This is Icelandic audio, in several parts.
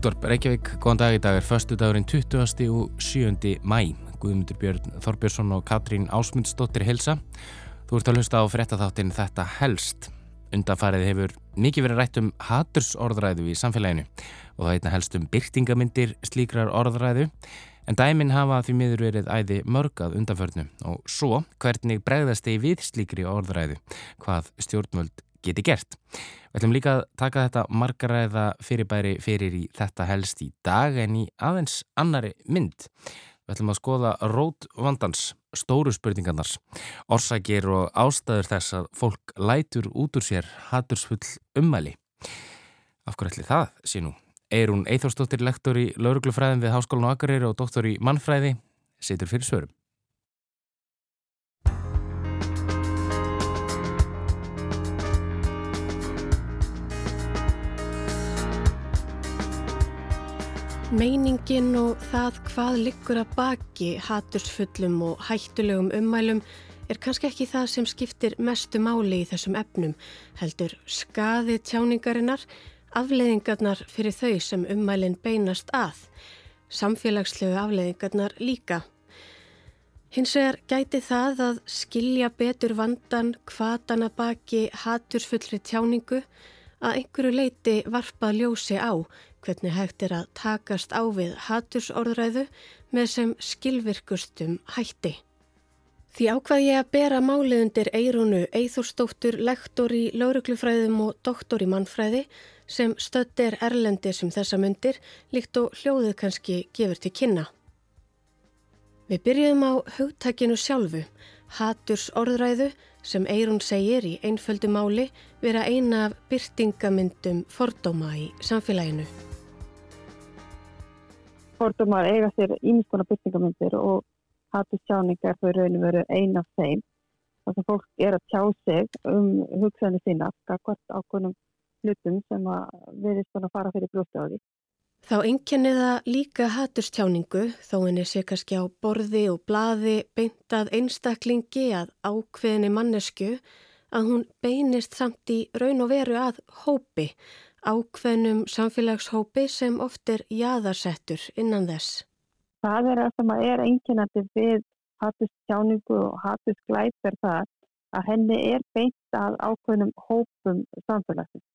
Útvarp Reykjavík, góðan dag í dag er förstu dagurinn 20. og 7. mæ. Guðmundur Björn Þorbjörnsson og Katrín Ásmundsdóttir hilsa. Þú ert að hlusta á frettatháttin Þetta helst. Undanfarið hefur mikið verið rætt um hatursorðræðu í samfélaginu og það heitna helst um byrtingamindir slíkrar orðræðu en dæmin hafa því miður verið æði mörgað undanförnu og svo hvernig bregðast þið við slíkri orðræðu hvað stjórnvöld geti gert. Við ætlum líka að taka þetta margaræða fyrirbæri fyrir í þetta helst í dag en í aðeins annari mynd. Við ætlum að skoða rót vandans, stóru spurningarnars, orsakir og ástæður þess að fólk lætur út úr sér hatursfull ummæli. Af hverju ætli það sé nú? Eirún Eithórsdóttir, lektor í lauruglufræðin við Háskólan og Akureyri og doktor í mannfræði, situr fyrir svörum. Meiningin og það hvað liggur að baki hatursfullum og hættulegum ummælum er kannski ekki það sem skiptir mestu máli í þessum efnum, heldur skaði tjáningarinnar, afleiðingarnar fyrir þau sem ummælinn beinast að, samfélagslegu afleiðingarnar líka. Hins vegar gæti það að skilja betur vandan hvatana baki hatursfullri tjáningu að einhverju leiti varpað ljósi á hvernig hægt er að takast á við hatursorðræðu með sem skilvirkustum hætti. Því ákvað ég að bera málið undir Eirunu Eithórsdóttur, lektor í lauruglufræðum og doktor í mannfræði sem stödd er erlendir sem þessa myndir líkt og hljóðið kannski gefur til kynna. Við byrjuðum á hugtakinu sjálfu, hatursorðræðu sem Eirun segir í einföldu máli vera eina af byrtingamyndum fordóma í samfélaginu fordómar eiga sér ímiskona byrtingamindir og hattu sjáningar þau rauninu veru eina af þeim. Þannig að fólk er að tjá sig um hugsaðinu sína, hvort ákveðnum hlutum sem að verðist að fara fyrir brústi á því. Þá enkenni það líka hatustjáningu þó henni sé kannski á borði og blaði beintað einstaklingi að ákveðinni mannesku að hún beinist samt í raun og veru að hópi ákveðnum samfélagshópi sem oft er jaðarsettur innan þess. Það er það sem er enginandi við hatust tjáningu og hatust glæp er það að henni er beint að ákveðnum hópum samfélagsins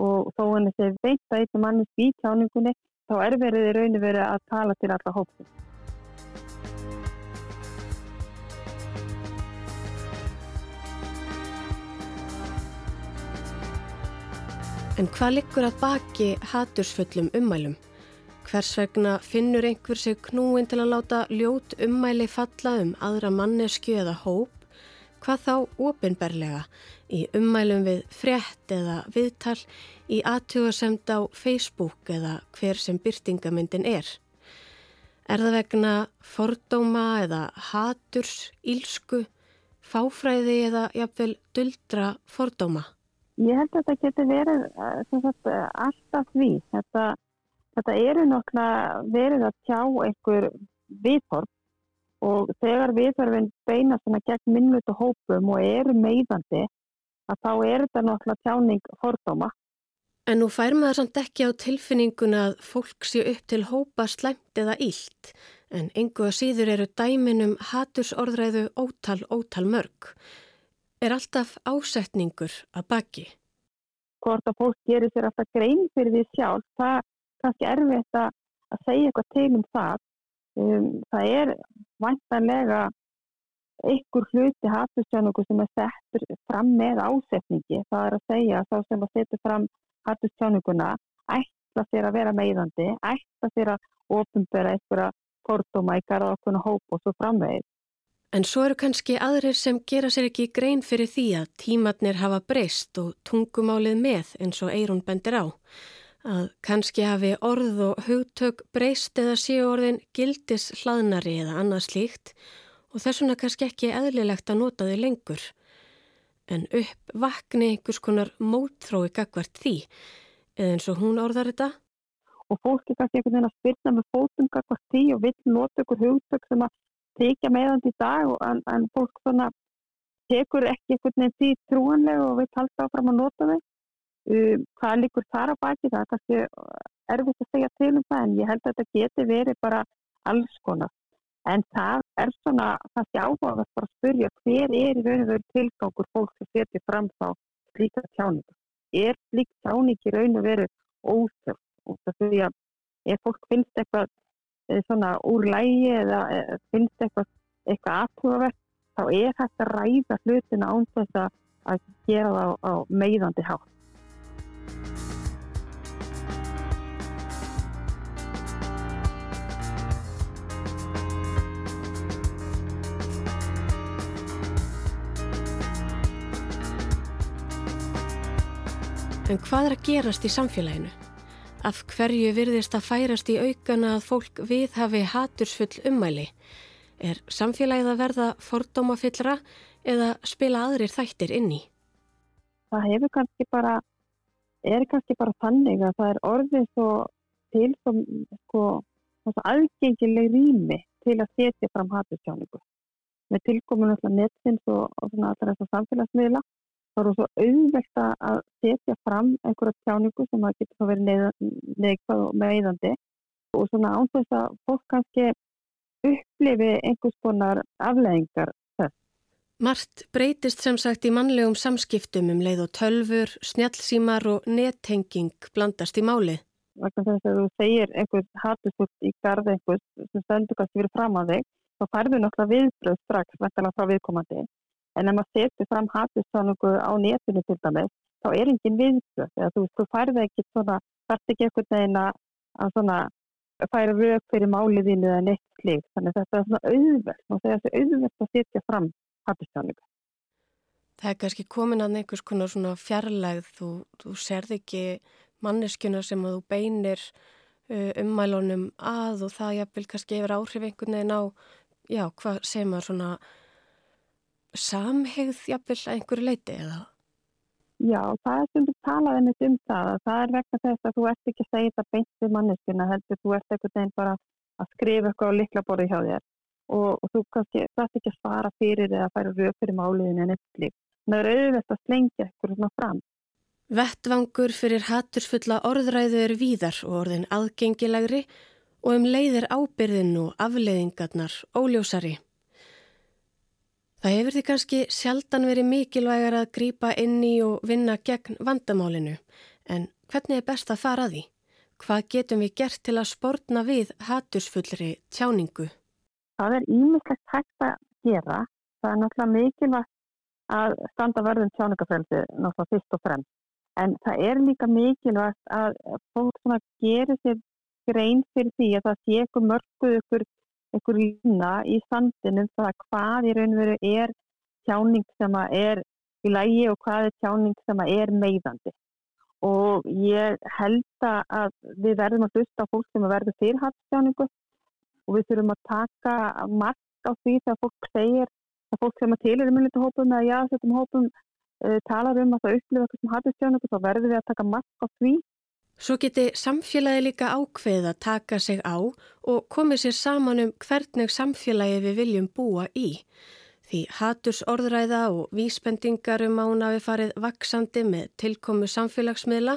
og þó henni sé beint að eitthvað mannis í tjáningunni þá er verið í rauninu verið að tala til alla hópum. En hvað liggur að baki hatursfullum ummælum? Hvers vegna finnur einhver sig knúin til að láta ljót ummæli falla um aðra mannesku eða hóp? Hvað þá ofinberlega í ummælum við frétt eða viðtal í aðtjóðasemt á Facebook eða hver sem byrtingamyndin er? Er það vegna fordóma eða haturs, ílsku, fáfræði eða jafnvel duldra fordóma? Ég held að þetta getur verið eh, sagt, alltaf því. Þetta, þetta eru nokkla verið að tjá einhver viðhorf og þegar viðhorfinn beina svona gegn minnvötu hópum og eru meðandi að þá er þetta nokkla tjáning fordóma. En nú fær maður samt ekki á tilfinninguna að fólk sé upp til hópa slemt eða ílt en engu að síður eru dæminum hatursorðræðu ótal ótal mörg er alltaf ásetningur að baki. Hvort að fólk gerir sér alltaf grein fyrir því sjálf, það er kannski erfitt að segja eitthvað til um það. Um, það er vantanlega einhver hluti hatustjónugu sem er settur fram með ásetningi. Það er að segja að þá sem að setja fram hatustjónuguna ætla sér að vera meðandi, ætla sér að ofinbera einhverja fordóma í garða okkur hóp og svo framvegið. En svo eru kannski aðrir sem gera sér ekki grein fyrir því að tímatnir hafa breyst og tungumálið með eins og Eirún bendir á. Að kannski hafi orð og hugtök breyst eða séu orðin gildis hlaðnari eða annað slíkt og þessuna kannski ekki eðlilegt að nota þau lengur. En upp vakni einhvers konar mótþrói gagvart því, eða eins og hún orðar þetta. Og fólki kannski einhvern veginn að spilna með fótum gagvart því og vill nota ykkur hugtök sem að þykja meðan í dag en, en fólk svona tekur ekki einhvern veginn því trúanlega og við talta áfram að nota þau um, hvað líkur þar á baki það er kannski erfitt að segja til um það en ég held að þetta geti verið bara alls konar. En það er svona, það sé áhuga að spyrja hver er í raun og veru tilgangur fólk sem setja fram þá slíka tjáningu. Er slík tjáning í raun og veru óþörf? Og það fyrir að ef fólk finnst eitthvað svona úr lægi eða eh, finnst eitthvað, eitthvað aðhugavert þá er hægt að ræða hlutina án þess að gera það á, á meiðandi hátt. En hvað er að gerast í samfélaginu? Af hverju virðist að færast í aukana að fólk viðhafi hatursfull ummæli? Er samfélagið að verða fordómafyllra eða spila aðrir þættir inn í? Það hefur kannski bara, er kannski bara þannig að það er orðið svo til som, sko, aðgengileg rými til að setja fram hatursjáningu. Með tilkominu netins og, og svona allra þessar samfélagsmiðla þá eru svo auðvelt að setja fram einhverja tjáningu sem að getur verið neikvæð og meðandi og svona ánþess að fólk kannski upplifi einhvers konar afleðingar þess. Margt breytist sem sagt í mannlegum samskiptum um leið og tölfur, snjálfsímar og nettenging blandast í máli. Vegna þess að þú segir einhvers hatustúrt í garð einhvers sem stendur kannski verið fram að þig, þá færðu náttúrulega viðbröð strax, vettalega frá viðkomandi en ef maður setur fram hattistáningu á netinu til dæmis, þá er engin viðstöð, eða þú, þú færði ekki svona, þarf ekki einhvern veginn að svona færa rauk fyrir máliðinu eða neitt slíkt, þannig þetta er svona og það er þessi auðvelt að setja fram hattistáningu. Það er kannski komin að einhvers konar svona fjarlægð, þú, þú serð ekki manneskjuna sem að þú beinir uh, ummælunum að og það jafnvel kannski hefur áhrif einhvern veginn á, já, hvað segir maður svona samhegð jafnvel að einhverju leiti eða? Já, það er sem þú talaði mitt um það. Það er vegna þess að þú ert ekki að segja þetta beint við manneskina, heldur þú ert ekkert einn bara að skrifa eitthvað á liklaborði hjá þér og, og þú kannski þarf ekki að svara fyrir eða að færa röð fyrir máliðinu en líf. Það er auðvitað að slengja eitthvað svona fram. Vettvangur fyrir hattursfulla orðræðu er víðar og orðin aðgengilegri og um leiðir ábyrðin og afleiðingarnar óljósari. Það hefur því kannski sjaldan verið mikilvægar að grýpa inn í og vinna gegn vandamálinu, en hvernig er best að fara að því? Hvað getum við gert til að spórna við hatursfullri tjáningu? Það er ímislegt hægt að gera. Það er náttúrulega mikilvægt að standa verðum tjáningafrelsi náttúrulega fyrst og fremst. En það er líka mikilvægt að fólk gerir sér grein fyrir því að það sé ykkur mörguð ykkur einhver lína í sandinum það hvað í raun og veru er tjáning sem er í lægi og hvað er tjáning sem er meiðandi. Og ég held að við verðum að hlusta fólk sem verður fyrrhattstjáningu og við þurfum að taka mark á því þegar fólk segir að fólk sem að til eru myndið hópum eða já, þetta hópum uh, talar um að það upplifa sem hattstjáningu þá verður við að taka mark á því Svo geti samfélagi líka ákveð að taka sig á og komið sér saman um hvernig samfélagi við viljum búa í. Því haturs orðræða og vísbendingar um ána við farið vaksandi með tilkomu samfélagsmiðla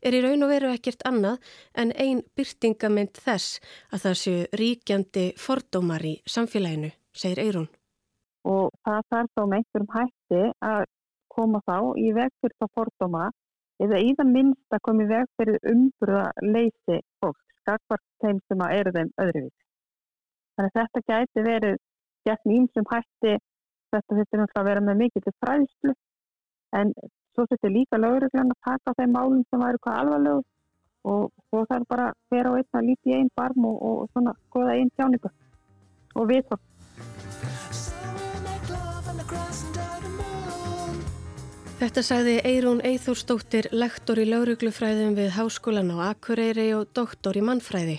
er í raun og veru ekkert annað en ein byrtingamind þess að það séu ríkjandi fordómar í samfélaginu, segir Eirún. Og það þarf þá með einhverjum hætti að koma þá í vekkur þá fordóma eða í það minnst að komi veg fyrir umbrúða leysi fólk, skakvart þeim sem að eru þeim öðruvís. Þannig að þetta gæti verið gett mým sem hætti þetta þetta náttúrulega að vera með mikið til fræðslu en svo þetta líka löguruglan að taka þeim málum sem væri hvað alvarlegu og svo er bara hver á einn að líti í einn barm og, og svona skoða einn tjáningu og viðfólk. Þetta sagði Eirún Eithúrsdóttir, lektor í lauruglufræðum við Háskólan á Akureyri og doktor í mannfræði.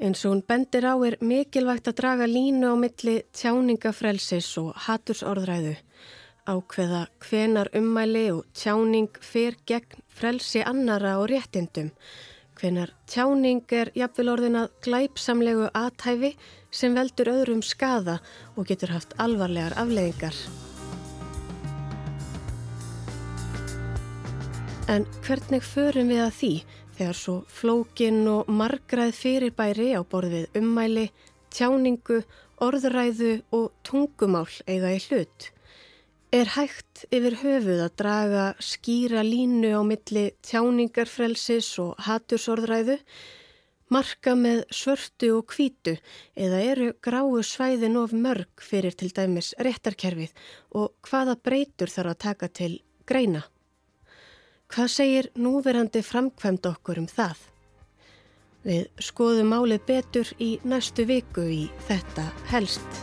Eins og hún bendir á er mikilvægt að draga línu á milli tjáningafrelsis og hatursorðræðu. Ákveða hvenar ummæli og tjáning fer gegn frelsi annara og réttindum. Hvenar tjáning er jafnvel orðin að glæpsamlegu aðtæfi sem veldur öðrum skada og getur haft alvarlegar afleðingar. En hvernig förum við að því þegar svo flókin og margræð fyrirbæri á borðið ummæli, tjáningu, orðræðu og tungumál eiga í hlut. Er hægt yfir höfuð að draga skýra línu á milli tjáningarfrelsis og hatursorðræðu, marka með svörtu og kvítu eða eru gráu svæðin of mörg fyrir til dæmis réttarkerfið og hvaða breytur þarf að taka til greina? Hvað segir núverandi framkvæmd okkur um það? Við skoðum málið betur í næstu viku í þetta helst.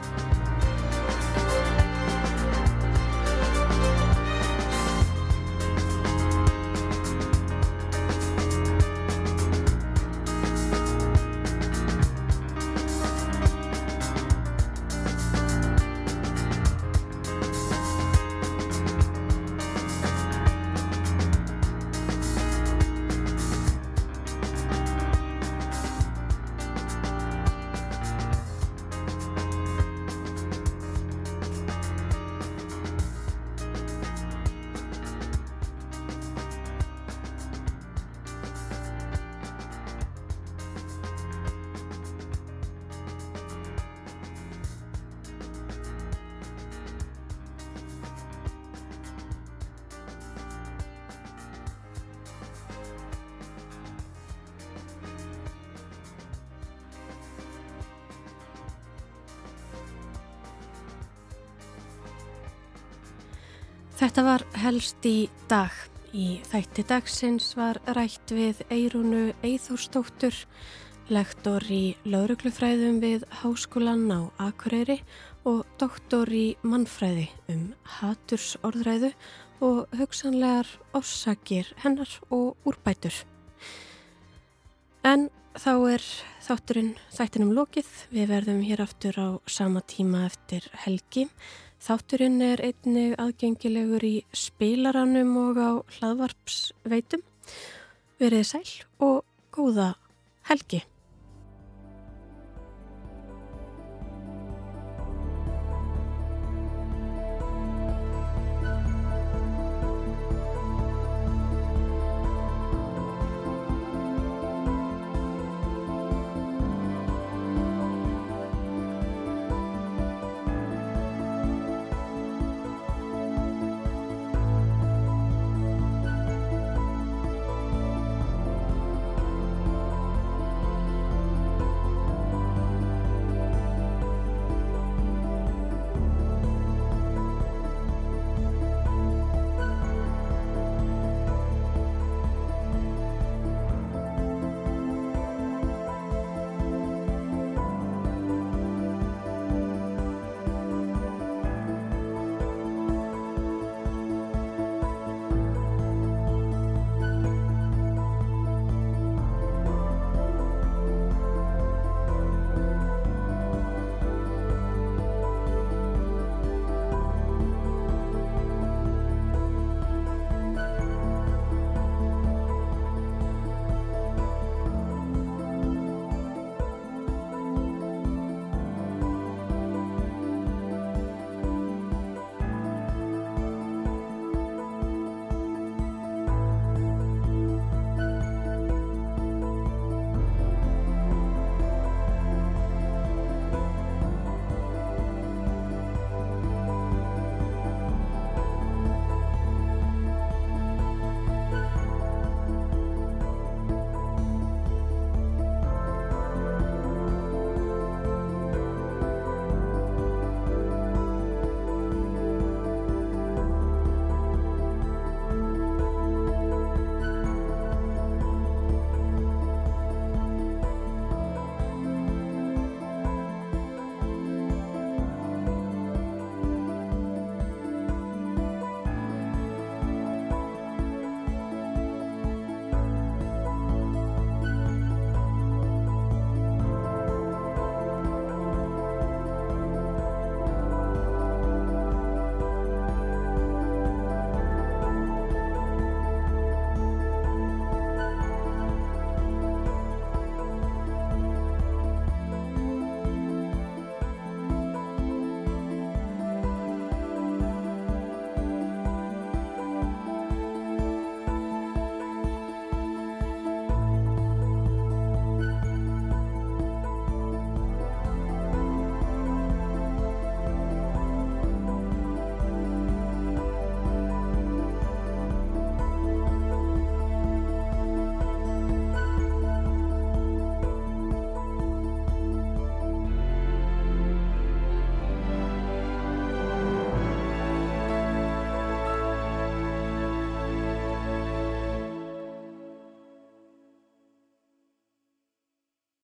Þetta var helst í dag. Í þætti dagsins var rætt við Eirunu Eithórstóttur, lektor í lauruglufræðum við Háskólan á Akureyri og doktor í mannfræði um hatursorðræðu og hugsanlegar orsakir hennar og úrbætur. En þá er þátturinn þættinum lokið. Við verðum hér aftur á sama tíma eftir helgi. Þátturinn er einnig aðgengilegur í spilaranum og á hlaðvarpsveitum. Verið sæl og góða helgi.